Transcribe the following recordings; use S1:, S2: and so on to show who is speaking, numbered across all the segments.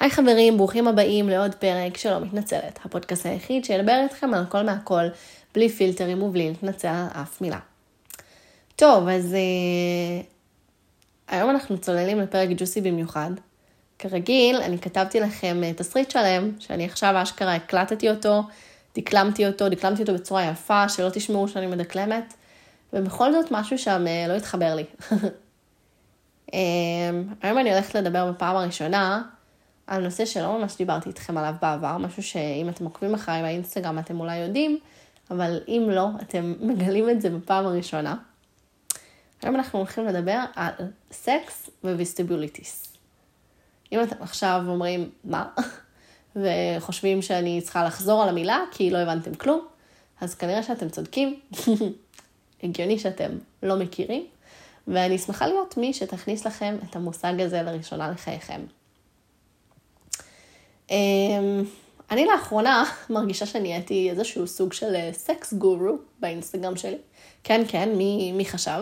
S1: היי חברים, ברוכים הבאים לעוד פרק של לא מתנצלת, הפודקאסט היחיד שידבר איתכם על הכל מהכל, בלי פילטרים ובלי להתנצל על אף מילה. טוב, אז uh, היום אנחנו צוללים לפרק ג'וסי במיוחד. כרגיל, אני כתבתי לכם uh, תסריט שלם, שאני עכשיו אשכרה הקלטתי אותו, דקלמתי אותו, דקלמתי אותו בצורה יפה, שלא תשמעו שאני מדקלמת, ובכל זאת משהו שם uh, לא התחבר לי. um, היום אני הולכת לדבר בפעם הראשונה על נושא שלא ממש דיברתי איתכם עליו בעבר, משהו שאם אתם עוקבים אחריי באינסטגרם אתם אולי יודעים, אבל אם לא, אתם מגלים את זה בפעם הראשונה. היום אנחנו הולכים לדבר על סקס וויסטיבוליטיס. אם אתם עכשיו אומרים, מה? וחושבים שאני צריכה לחזור על המילה כי לא הבנתם כלום, אז כנראה שאתם צודקים. הגיוני שאתם לא מכירים, ואני שמחה להיות מי שתכניס לכם את המושג הזה לראשונה לחייכם. אמ, אני לאחרונה מרגישה שנהייתי איזשהו סוג של סקס גורו באינסטגרם שלי. כן, כן, מי, מי חשב?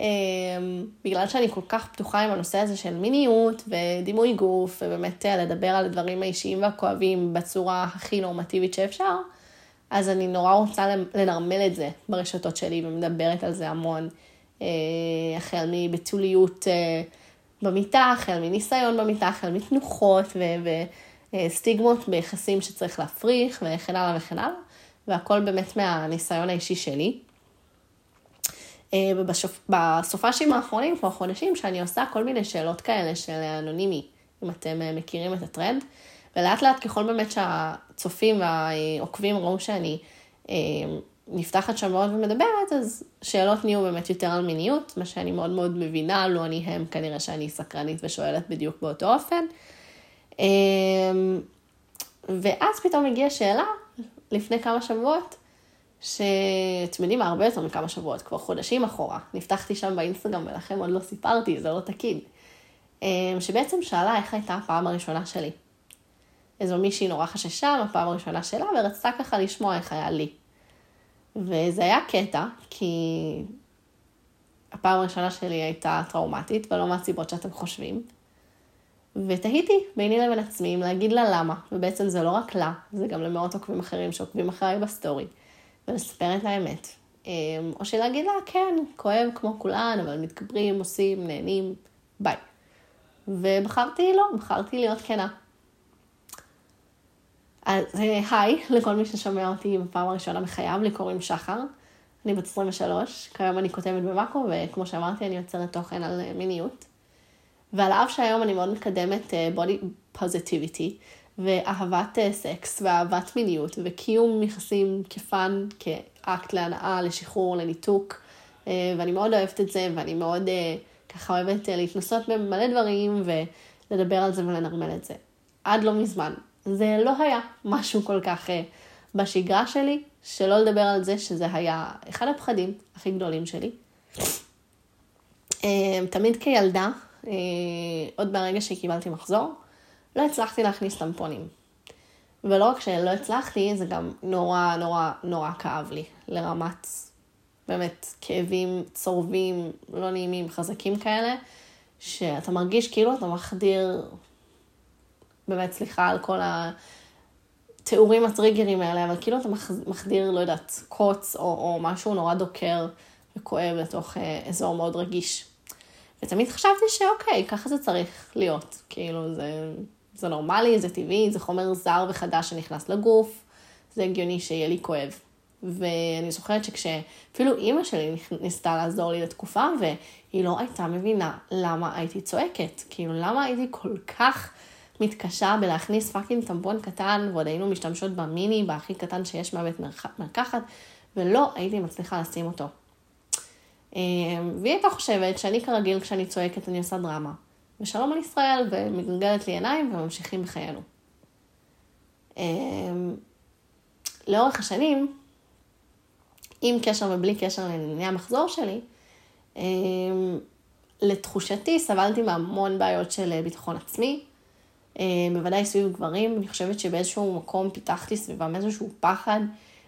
S1: אמ, בגלל שאני כל כך פתוחה עם הנושא הזה של מיניות ודימוי גוף, ובאמת אה, לדבר על הדברים האישיים והכואבים בצורה הכי נורמטיבית שאפשר, אז אני נורא רוצה לנרמל את זה ברשתות שלי ומדברת על זה המון. אה, החל מבתוליות אה, במיטה, החל מניסיון במיטה, החל מתנוחות ו- וסטיגמות ביחסים שצריך להפריך וכן הלאה וכן הלאה, והכל באמת מהניסיון האישי שלי. אה, ובסופ"שים האחרונים, כבר חודשים, שאני עושה כל מיני שאלות כאלה של אנונימי, אם אתם אה, מכירים את הטרנד. ולאט לאט ככל באמת שהצופים והעוקבים ראו שאני אה, נפתחת שם מאוד ומדברת, אז שאלות נהיו באמת יותר על מיניות, מה שאני מאוד מאוד מבינה, לא אני הם, כנראה שאני סקרנית ושואלת בדיוק באותו אופן. ואז פתאום הגיעה שאלה, לפני כמה שבועות, שאתם יודעים מה, הרבה יותר מכמה שבועות, כבר חודשים אחורה. נפתחתי שם באינסטגרם ולכם עוד לא סיפרתי, זה לא תקין. שבעצם שאלה איך הייתה הפעם הראשונה שלי. איזו מישהי נורא חששה מהפעם הראשונה שלה, ורצתה ככה לשמוע איך היה לי. וזה היה קטע, כי הפעם הראשונה שלי הייתה טראומטית, ולא מהסיבות שאתם חושבים. ותהיתי ביני לבין עצמי אם להגיד לה למה, ובעצם זה לא רק לה, זה גם למאות עוקבים אחרים שעוקבים אחריי בסטורי. ולספר את האמת. אמ, או שלהגיד לה, כן, כואב כמו כולן, אבל מתגברים, עושים, נהנים, ביי. ובחרתי לא, בחרתי להיות כנה. אז אה, היי לכל מי ששומע אותי בפעם הראשונה בחייו, לי קוראים שחר. אני בת 23, כיום אני כותבת במאקו, וכמו שאמרתי, אני יוצרת תוכן על אה, מיניות. ועל אף שהיום אני מאוד מקדמת בודי uh, פוזיטיביטי, ואהבת אה, סקס ואהבת מיניות וקיום יחסים כפן, כאקט להנאה, לשחרור, לניתוק. אה, ואני מאוד אוהבת את זה, ואני מאוד אה, ככה אוהבת להתנסות במלא דברים ולדבר על זה ולנרמל את זה. עד לא מזמן. זה לא היה משהו כל כך בשגרה שלי, שלא לדבר על זה שזה היה אחד הפחדים הכי גדולים שלי. תמיד כילדה, עוד מהרגע שקיבלתי מחזור, לא הצלחתי להכניס טמפונים. ולא רק שלא הצלחתי, זה גם נורא נורא נורא כאב לי, לרמת באמת כאבים צורבים, לא נעימים, חזקים כאלה, שאתה מרגיש כאילו אתה מחדיר, באמת סליחה על כל התיאורים הטריגרים האלה, אבל כאילו אתה מחדיר, לא יודעת, קוץ או, או משהו נורא דוקר וכואב לתוך אה, אזור מאוד רגיש. ותמיד חשבתי שאוקיי, ככה זה צריך להיות, כאילו זה זה נורמלי, זה טבעי, זה חומר זר וחדש שנכנס לגוף, זה הגיוני שיהיה לי כואב. ואני זוכרת שכשאפילו אימא שלי ניסתה לעזור לי לתקופה, והיא לא הייתה מבינה למה הייתי צועקת. כאילו, למה הייתי כל כך מתקשה בלהכניס fucking טמפון קטן, ועוד היינו משתמשות במיני, בהכי קטן שיש מהבית מרקחת, ולא הייתי מצליחה לשים אותו. אמ, והיא הייתה חושבת שאני כרגיל, כשאני צועקת, אני עושה דרמה. ושלום על ישראל, ומגלגלת לי עיניים וממשיכים בחיינו. אמ, לאורך השנים, עם קשר ובלי קשר לענייני המחזור שלי, אמ, לתחושתי סבלתי מהמון בעיות של ביטחון עצמי, בוודאי סביב גברים, אני חושבת שבאיזשהו מקום פיתחתי סביבם איזשהו פחד,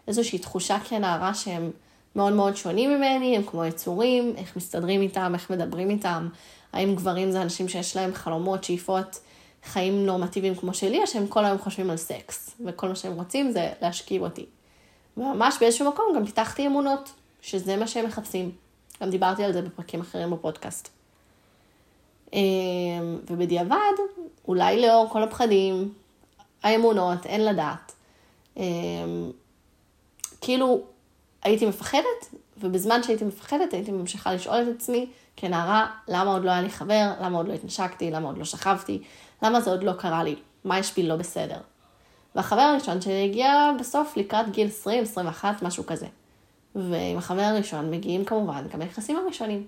S1: איזושהי תחושה כנערה שהם מאוד מאוד שונים ממני, הם כמו יצורים, איך מסתדרים איתם, איך מדברים איתם, האם גברים זה אנשים שיש להם חלומות, שאיפות, חיים נורמטיביים כמו שלי, או שהם כל היום חושבים על סקס, וכל מה שהם רוצים זה להשכיב אותי. וממש באיזשהו מקום גם פיתחתי אמונות, שזה מה שהם מחפשים. גם דיברתי על זה בפרקים אחרים בפודקאסט. אמ, ובדיעבד, אולי לאור כל הפחדים, האמונות, אין לדעת. אמ, כאילו, הייתי מפחדת, ובזמן שהייתי מפחדת הייתי ממשיכה לשאול את עצמי כנערה, למה עוד לא היה לי חבר, למה עוד לא התנשקתי, למה עוד לא שכבתי, למה זה עוד לא קרה לי, מה יש בי לא בסדר. והחבר הראשון שלי הגיע בסוף לקראת גיל 20, 21, משהו כזה. ועם החבר הראשון מגיעים כמובן גם היחסים הראשונים.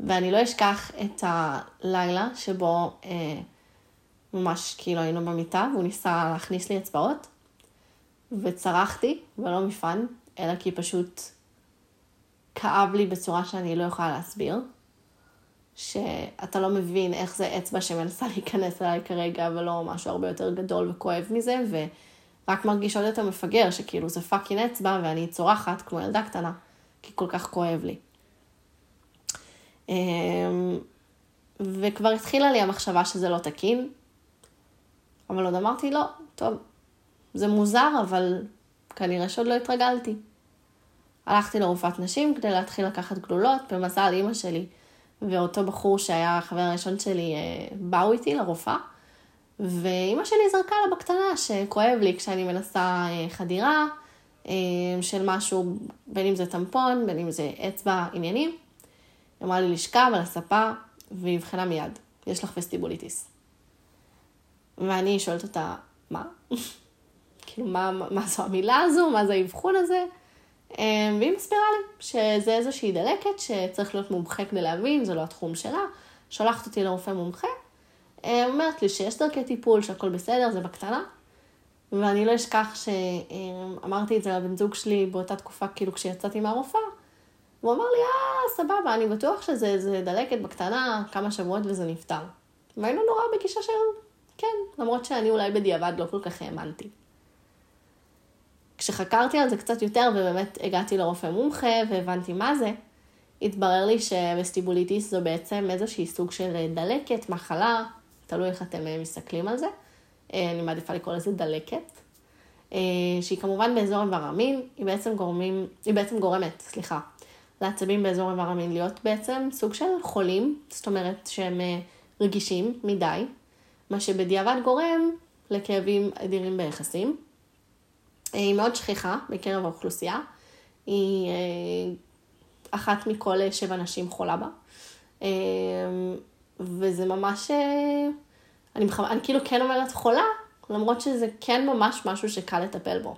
S1: ואני לא אשכח את הלילה שבו אה, ממש כאילו היינו במיטה והוא ניסה להכניס לי אצבעות, וצרחתי, ולא מפן, אלא כי פשוט כאב לי בצורה שאני לא יכולה להסביר. שאתה לא מבין איך זה אצבע שמנסה להיכנס אליי כרגע, ולא משהו הרבה יותר גדול וכואב מזה, ורק מרגיש עוד יותר מפגר, שכאילו זה fucking אצבע, ואני צורחת כמו ילדה קטנה, כי כל כך כואב לי. אמ, וכבר התחילה לי המחשבה שזה לא תקין, אבל עוד אמרתי, לא, טוב, זה מוזר, אבל כנראה שעוד לא התרגלתי. הלכתי לרופאת נשים כדי להתחיל לקחת גלולות, במזל אימא שלי ואותו בחור שהיה החבר הראשון שלי אה, באו איתי לרופאה, ואימא שלי זרקה לה בקטנה שכואב לי כשאני מנסה אה, חדירה אה, של משהו, בין אם זה טמפון, בין אם זה אצבע, עניינים. היא אמרה לי לשכב על הספה, והיא אבחנה מיד, יש לך וסטיבוליטיס. ואני שואלת אותה, מה? כאילו, מה, מה זו המילה הזו? מה זה האבחון הזה? אמ, והיא מסבירה לי שזה איזושהי דלקת שצריך להיות מומחה כדי להבין, זה לא התחום שלה. שולחת אותי לרופא מומחה, אמ, אומרת לי שיש דרכי טיפול, שהכל בסדר, זה בקטנה. ואני לא אשכח שאמרתי את זה לבן זוג שלי באותה תקופה, כאילו כשיצאתי מהרופאה. הוא אמר לי, אה, סבבה, אני בטוח שזה דלקת בקטנה, כמה שבועות וזה נפתר. והיינו נורא בגישה של כן, למרות שאני אולי בדיעבד לא כל כך האמנתי. כשחקרתי על זה קצת יותר ובאמת הגעתי לרופא מומחה והבנתי מה זה, התברר לי שווסטיבוליטיס זו בעצם איזושהי סוג של דלקת, מחלה, תלוי איך אתם אה, מסתכלים על זה. אה, אני מעדיפה לקרוא לזה דלקת. אה, שהיא כמובן באזור איבר המין, היא בעצם גורמים, היא בעצם גורמת, סליחה, לעצבים באזור איבר המין להיות בעצם סוג של חולים, זאת אומרת שהם רגישים מדי, מה שבדיעבד גורם לכאבים אדירים ביחסים. היא מאוד שכיחה בקרב האוכלוסייה. היא אה, אחת מכל שבע נשים חולה בה. אה, וזה ממש, אה, אני, בכ... אני כאילו כן אומרת חולה, למרות שזה כן ממש משהו שקל לטפל בו.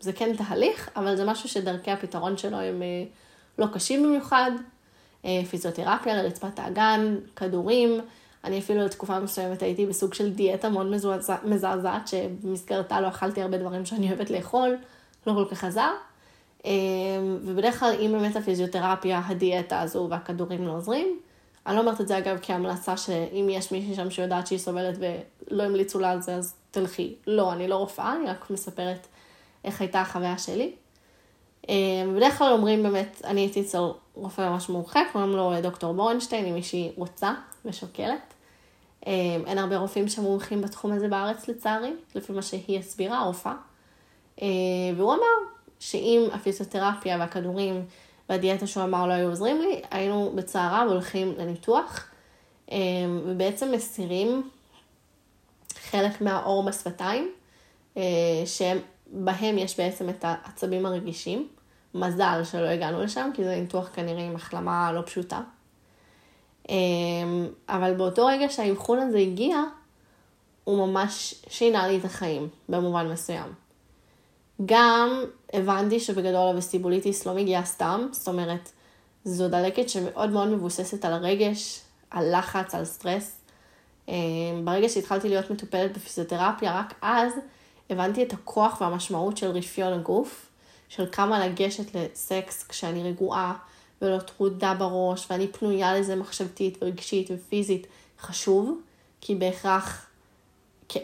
S1: זה כן תהליך, אבל זה משהו שדרכי הפתרון שלו הם לא קשים במיוחד. פיזיותרפיה לרצפת האגן, כדורים, אני אפילו לתקופה מסוימת הייתי בסוג של דיאטה מאוד מזעזעת, שבמסגרתה לא אכלתי הרבה דברים שאני אוהבת לאכול, לא כל כך עזר. אמ, ובדרך כלל, אם באמת הפיזיותרפיה, הדיאטה הזו והכדורים לא עוזרים, אני לא אומרת את זה אגב כהמלצה שאם יש מישהי שם שיודעת שהיא סובלת ולא המליצו לה על זה, אז תלכי. לא, אני לא רופאה, אני רק מספרת איך הייתה החוויה שלי. אמ, בדרך כלל אומרים באמת, אני הייתי אצל רופא ממש מומחה, קוראים לו דוקטור בורנשטיין, אם מישהי רוצה ושוקלת. אמ, אין הרבה רופאים שמומחים בתחום הזה בארץ לצערי, לפי מה שהיא הסבירה, הרופאה. אמ, והוא אמר שאם הפיזיותרפיה והכדורים והדיאטה שהוא אמר לא היו עוזרים לי, היינו בצערה והולכים לניתוח, ובעצם מסירים חלק מהאור בשפתיים, שבהם יש בעצם את העצבים הרגישים. מזל שלא הגענו לשם, כי זה ניתוח כנראה עם החלמה לא פשוטה. אמ, אבל באותו רגע שהאבחון הזה הגיע, הוא ממש שינה לי את החיים, במובן מסוים. גם הבנתי שבגדול הווסטיבוליטיס לא מגיעה סתם, זאת אומרת, זו דלקת שמאוד מאוד מבוססת על הרגש, על לחץ, על סטרס. אמ, ברגע שהתחלתי להיות מטופלת בפיזיותרפיה, רק אז הבנתי את הכוח והמשמעות של רפיון הגוף, של כמה לגשת לסקס כשאני רגועה ולא טרודה בראש, ואני פנויה לזה מחשבתית ורגשית ופיזית, חשוב, כי בהכרח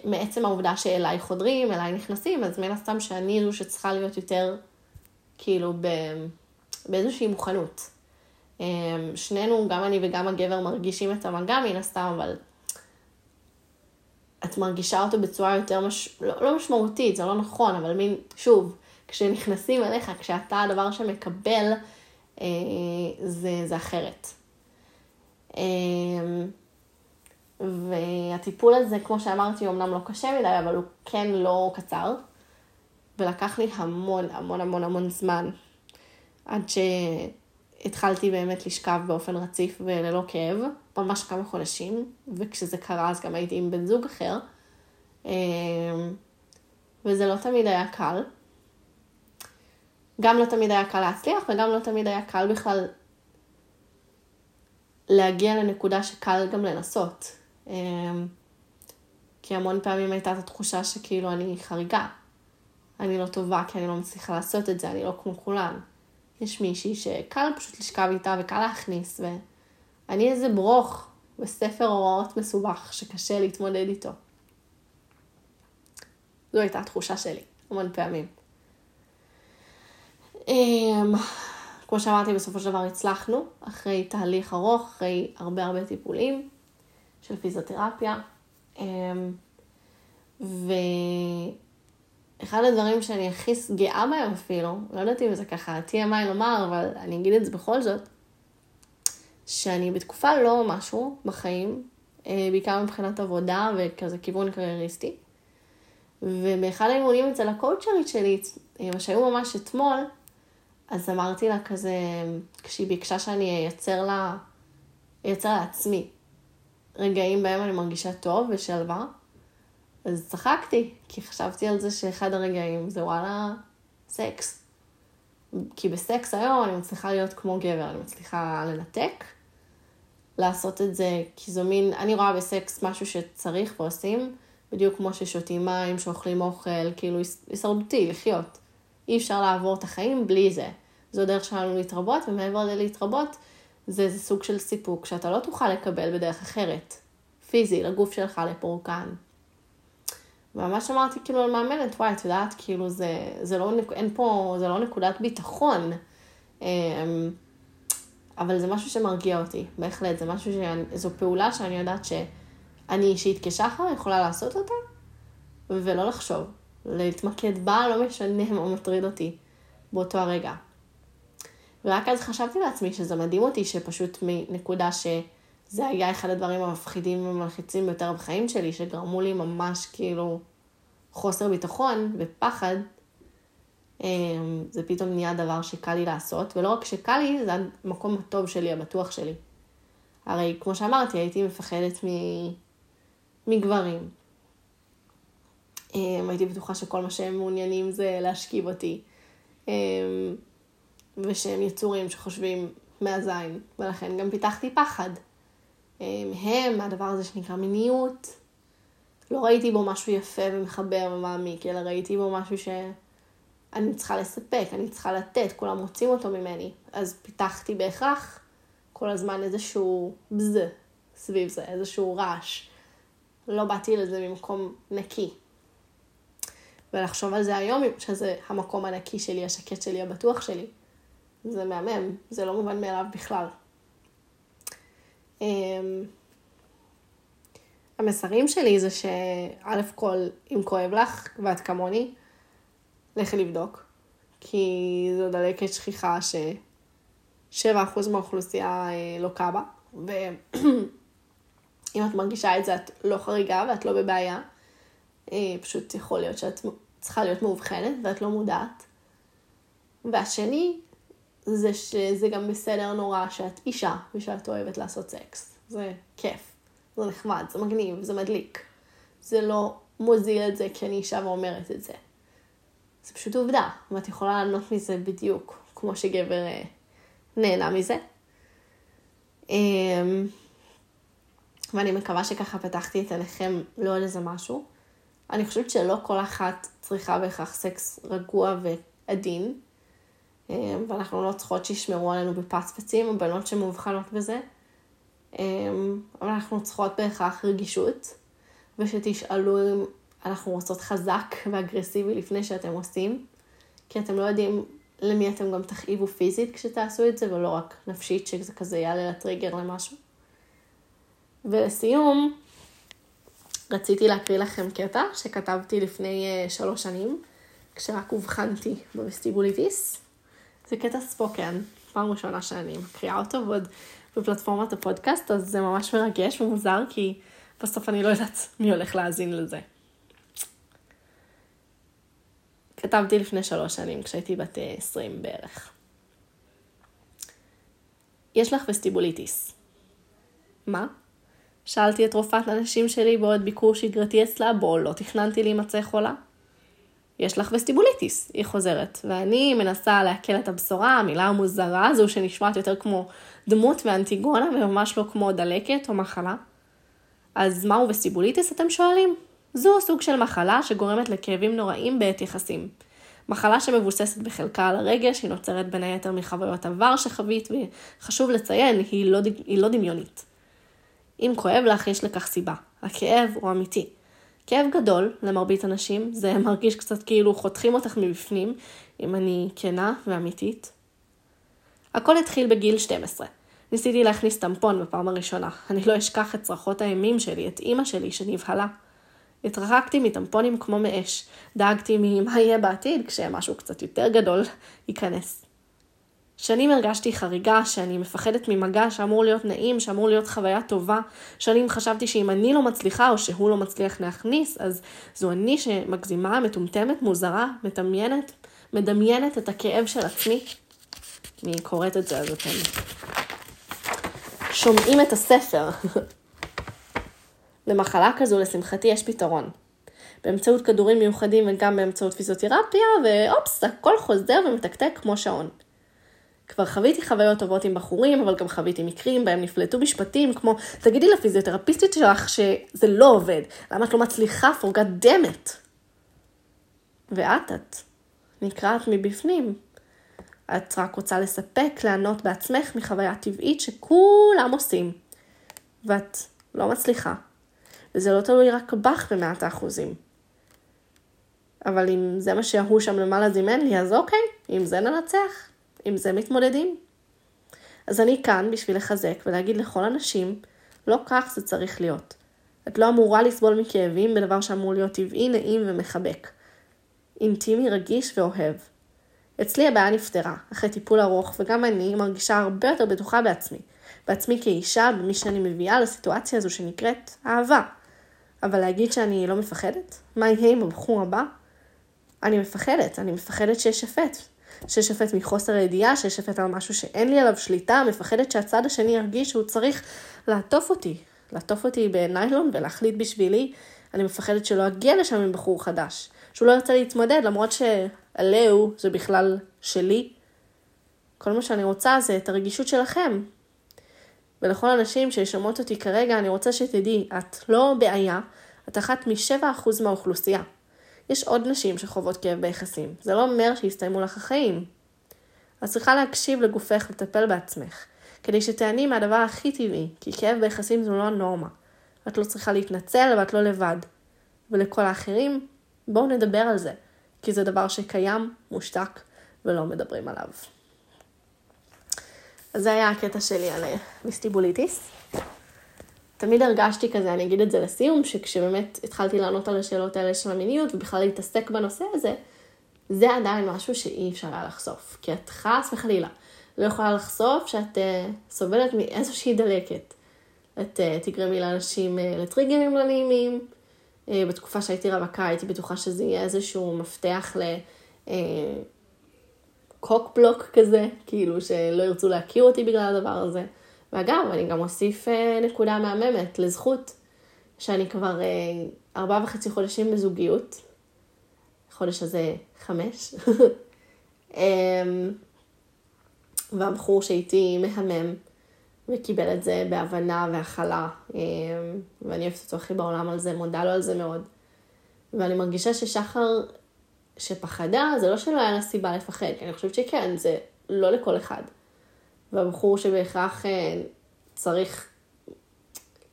S1: מעצם העובדה שאליי חודרים, אליי נכנסים, אז מן הסתם שאני זו שצריכה להיות יותר, כאילו, באיזושהי מוכנות. אמ, שנינו, גם אני וגם הגבר, מרגישים את המגע מן הסתם, אבל את מרגישה אותו בצורה יותר, מש... לא, לא משמעותית, זה לא נכון, אבל מין, שוב, כשנכנסים אליך, כשאתה הדבר שמקבל, זה, זה אחרת. אה, והטיפול הזה, כמו שאמרתי, אמנם לא קשה מדי, אבל הוא כן לא קצר. ולקח לי המון, המון, המון, המון זמן עד שהתחלתי באמת לשכב באופן רציף וללא כאב, ממש כמה חודשים, וכשזה קרה אז גם הייתי עם בן זוג אחר. אה, וזה לא תמיד היה קל. גם לא תמיד היה קל להצליח, וגם לא תמיד היה קל בכלל להגיע לנקודה שקל גם לנסות. אמ, כי המון פעמים הייתה את התחושה שכאילו אני חריגה. אני לא טובה כי אני לא מצליחה לעשות את זה, אני לא כמו כולן. יש מישהי שקל פשוט לשכב איתה וקל להכניס, ואני איזה ברוך בספר הוראות מסובך שקשה להתמודד איתו. זו הייתה התחושה שלי, המון פעמים. אמ, כמו שאמרתי, בסופו של דבר הצלחנו, אחרי תהליך ארוך, אחרי הרבה הרבה טיפולים. של פיזיותרפיה. אמ, ואחד הדברים שאני הכי גאה בהם אפילו, לא יודעת אם זה ככה TMI לומר, אבל אני אגיד את זה בכל זאת, שאני בתקופה לא משהו בחיים, אה, בעיקר מבחינת עבודה וכזה כיוון קרייריסטי. ובאחד האימונים אצל הקואוצ'רית שלי, אה, שהיו ממש אתמול, אז אמרתי לה כזה, כשהיא ביקשה שאני אייצר לה, אייצר לעצמי רגעים בהם אני מרגישה טוב ושלווה, אז צחקתי, כי חשבתי על זה שאחד הרגעים זה וואלה, סקס. כי בסקס היום אני מצליחה להיות כמו גבר, אני מצליחה לנתק, לעשות את זה, כי זו מין, אני רואה בסקס משהו שצריך ועושים, בדיוק כמו ששותים מים, שאוכלים אוכל, כאילו הישרדותי, לחיות. אי אפשר לעבור את החיים בלי זה. זו דרך שלנו להתרבות, ומעבר ללהתרבות, זה איזה סוג של סיפוק שאתה לא תוכל לקבל בדרך אחרת. פיזי, לגוף שלך, לפורקן. ממש אמרתי כאילו על מאמנת, וואי, את יודעת, כאילו זה, זה לא, אין פה, זה לא נקודת ביטחון. אמ, אבל זה משהו שמרגיע אותי, בהחלט, זה משהו ש... זו פעולה שאני יודעת שאני אישית כשחר יכולה לעשות אותה, ולא לחשוב. להתמקד בה, לא משנה מה מטריד אותי באותו הרגע. ורק אז חשבתי לעצמי שזה מדהים אותי שפשוט מנקודה שזה היה אחד הדברים המפחידים והמלחיצים ביותר בחיים שלי, שגרמו לי ממש כאילו חוסר ביטחון ופחד, אמ, זה פתאום נהיה דבר שקל לי לעשות, ולא רק שקל לי, זה המקום הטוב שלי, הבטוח שלי. הרי כמו שאמרתי, הייתי מפחדת מגברים. אמ, הייתי בטוחה שכל מה שהם מעוניינים זה להשכיב אותי. ושהם יצורים שחושבים מהזין, ולכן גם פיתחתי פחד. הם, הדבר הזה שנקרא מיניות, לא ראיתי בו משהו יפה ומחבר ומעמיק, אלא ראיתי בו משהו שאני צריכה לספק, אני צריכה לתת, כולם רוצים אותו ממני. אז פיתחתי בהכרח כל הזמן איזשהו בז סביב זה, איזשהו רעש. לא באתי לזה ממקום נקי. ולחשוב על זה היום, שזה המקום הנקי שלי, השקט שלי, הבטוח שלי. זה מהמם, זה לא מובן מאליו בכלל. אמ, המסרים שלי זה שא' כל, אם כואב לך ואת כמוני, לכי לבדוק. כי זו דלקת שכיחה ש-7% מהאוכלוסייה אה, לוקה בה, ואם את מרגישה את זה, את לא חריגה ואת לא בבעיה. אה, פשוט יכול להיות שאת צריכה להיות מאובחנת ואת לא מודעת. והשני, זה שזה גם בסדר נורא שאת אישה ושאת אוהבת לעשות סקס. זה כיף, זה נחמד, זה מגניב, זה מדליק. זה לא מוזיל את זה כי אני אישה ואומרת את זה. זה פשוט עובדה, ואת יכולה לענות מזה בדיוק כמו שגבר אה, נהנה מזה. אה, ואני מקווה שככה פתחתי את עיניכם לא על איזה משהו. אני חושבת שלא כל אחת צריכה בהכרח סקס רגוע ועדין. אה, ואנחנו לא צריכות שישמרו עלינו בפצפצים, או בנות שמאובחנות בזה. אה, אבל אנחנו צריכות בהכרח רגישות, ושתשאלו אם אנחנו רוצות חזק ואגרסיבי לפני שאתם עושים, כי אתם לא יודעים למי אתם גם תכאיבו פיזית כשתעשו את זה, ולא רק נפשית, שזה כזה יעלה לטריגר למשהו. ולסיום, רציתי להקריא לכם קטע שכתבתי לפני uh, שלוש שנים, כשרק אובחנתי בווסטיבוליטיס. זה קטע ספוקן, פעם ראשונה שאני מקריאה אותו, ועוד בפלטפורמת הפודקאסט, אז זה ממש מרגש ומוזר, כי בסוף אני לא יודעת מי הולך להאזין לזה. כתבתי לפני שלוש שנים, כשהייתי בת 20 אה, בערך. יש לך וסטיבוליטיס. מה? שאלתי את רופאת הנשים שלי בעוד ביקור שגרתי אצלה, בו לא תכננתי להימצא חולה. יש לך וסטיבוליטיס, היא חוזרת, ואני מנסה לעכל את הבשורה, המילה המוזרה הזו שנשמעת יותר כמו דמות ואנטיגונה וממש לא כמו דלקת או מחלה. אז מהו וסטיבוליטיס אתם שואלים? זו סוג של מחלה שגורמת לכאבים נוראים בעת יחסים. מחלה שמבוססת בחלקה על הרגש, היא נוצרת בין היתר מחוויות עבר שחווית, וחשוב לציין, היא לא, היא לא דמיונית. אם כואב לך, יש לכך סיבה. הכאב הוא אמיתי. כאב גדול, למרבית אנשים, זה מרגיש קצת כאילו חותכים אותך מבפנים, אם אני כנה ואמיתית. הכל התחיל בגיל 12. ניסיתי להכניס טמפון בפעם הראשונה. אני לא אשכח את צרחות האימים שלי, את אימא שלי שנבהלה. התרחקתי מטמפונים כמו מאש. דאגתי ממה יהיה בעתיד כשמשהו קצת יותר גדול ייכנס. שנים הרגשתי חריגה, שאני מפחדת ממגע שאמור להיות נעים, שאמור להיות חוויה טובה. שנים חשבתי שאם אני לא מצליחה או שהוא לא מצליח להכניס, אז זו אני שמגזימה, מטומטמת, מוזרה, מדמיינת, מדמיינת את הכאב של עצמי. אני קוראת את זה, אז אתם שומעים את הספר. למחלה כזו, לשמחתי, יש פתרון. באמצעות כדורים מיוחדים וגם באמצעות פיזיותרפיה, ואופס, הכל חוזר ומתקתק כמו שעון. כבר חוויתי חוויות טובות עם בחורים, אבל גם חוויתי מקרים בהם נפלטו משפטים כמו, תגידי לפיזיותרפיסטית שלך שזה לא עובד, למה את לא מצליחה? for god damn it. ואת את נקרעת מבפנים. את רק רוצה לספק, ליהנות בעצמך מחוויה טבעית שכולם עושים. ואת לא מצליחה. וזה לא תלוי רק בך במאת האחוזים. אבל אם זה מה שההוא שם למעלה זימן לי, אז אוקיי, עם זה ננצח. עם זה מתמודדים. אז אני כאן בשביל לחזק ולהגיד לכל הנשים, לא כך זה צריך להיות. את לא אמורה לסבול מכאבים בדבר שאמור להיות טבעי, נעים ומחבק. אינטימי, רגיש ואוהב. אצלי הבעיה נפתרה, אחרי טיפול ארוך, וגם אני מרגישה הרבה יותר בטוחה בעצמי. בעצמי כאישה, במי שאני מביאה לסיטואציה הזו שנקראת אהבה. אבל להגיד שאני לא מפחדת? מה יהיה עם הבחור הבא? אני מפחדת, אני מפחדת שישפט. שישפט מחוסר הידיעה, שישפט על משהו שאין לי עליו שליטה, מפחדת שהצד השני ירגיש שהוא צריך לעטוף אותי. לעטוף אותי בניילון ולהחליט בשבילי. אני מפחדת שלא אגיע לשם עם בחור חדש. שהוא לא ירצה להתמודד, למרות שעליהו זה בכלל שלי. כל מה שאני רוצה זה את הרגישות שלכם. ולכל הנשים ששומעות אותי כרגע, אני רוצה שתדעי, את לא בעיה, את אחת מ-7% מהאוכלוסייה. יש עוד נשים שחוות כאב ביחסים. זה לא אומר שהסתיימו לך החיים. את צריכה להקשיב לגופך ולטפל בעצמך, כדי שתעני מהדבר הכי טבעי, כי כאב ביחסים זו לא הנורמה. את לא צריכה להתנצל ואת לא לבד. ולכל האחרים, בואו נדבר על זה, כי זה דבר שקיים, מושתק, ולא מדברים עליו. אז זה היה הקטע שלי על מיסטיבוליטיס. תמיד הרגשתי כזה, אני אגיד את זה לסיום, שכשבאמת התחלתי לענות על השאלות האלה של המיניות ובכלל להתעסק בנושא הזה, זה עדיין משהו שאי אפשר היה לחשוף. כי את חס וחלילה לא יכולה לחשוף שאת uh, סובלת מאיזושהי דלקת. את uh, תגרמי לאנשים uh, לטריגרים לא נעימים. Uh, בתקופה שהייתי רווקה הייתי בטוחה שזה יהיה איזשהו מפתח ל... Uh, קוקבלוק כזה, כאילו שלא ירצו להכיר אותי בגלל הדבר הזה. ואגב, אני גם אוסיף אה, נקודה מהממת לזכות, שאני כבר אה, ארבעה וחצי חודשים בזוגיות, חודש הזה חמש, אמ, והבחור שאיתי מהמם, וקיבל את זה בהבנה והכלה, אמ, ואני אוהבת אותו הכי בעולם על זה, מודה לו על זה מאוד. ואני מרגישה ששחר שפחדה, זה לא שלא היה לה סיבה לפחד, כי אני חושבת שכן, זה לא לכל אחד. והבחור שבהכרח אה, צריך,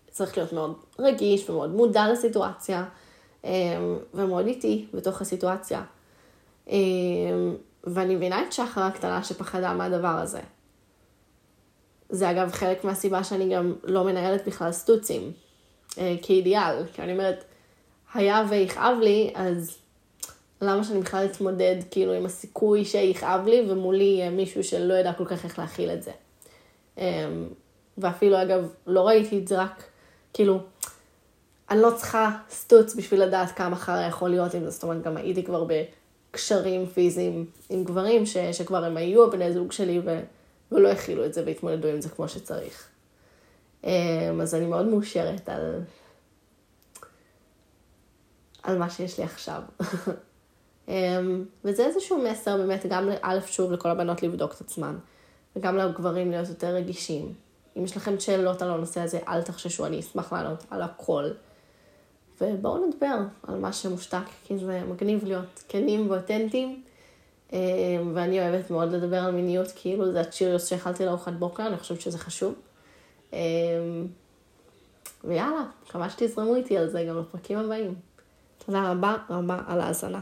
S1: צריך להיות מאוד רגיש ומאוד מודע לסיטואציה, אה, ומאוד איטי בתוך הסיטואציה. אה, ואני מבינה את שחר הקטנה שפחדה מהדבר הזה. זה אגב חלק מהסיבה שאני גם לא מנהלת בכלל סטוצים, כאידיאל, כי אני אומרת, היה ויכאב לי, אז למה שאני בכלל אתמודד כאילו עם הסיכוי שיכאב לי, ומולי יהיה מישהו שלא ידע כל כך איך להכיל את זה. אמ, ואפילו אגב, לא ראיתי את זה רק, כאילו, אני לא צריכה סטוץ בשביל לדעת כמה חרא יכול להיות עם זה, זאת אומרת, גם הייתי כבר בקשרים פיזיים עם גברים, ש, שכבר הם היו הבני זוג שלי, ו, ולא הכילו את זה והתמודדו עם זה כמו שצריך. אמ, אז אני מאוד מאושרת על, על מה שיש לי עכשיו. אמ, וזה איזשהו מסר באמת, גם א', שוב, לכל הבנות לבדוק את עצמן, וגם לגברים להיות יותר רגישים. אם יש לכם שאלות על הנושא הזה, אל תחששו, אני אשמח לענות על הכל. ובואו נדבר על מה שמושתק, כי זה מגניב להיות כנים ואותנטיים. אמ, ואני אוהבת מאוד לדבר על מיניות, כאילו זה הצ'יריוס שאכלתי לארוחת בוקר, אני חושבת שזה חשוב. אמ, ויאללה, מקווה שתזרמו איתי על זה גם בפרקים הבאים. תודה רבה רבה על ההאזנה.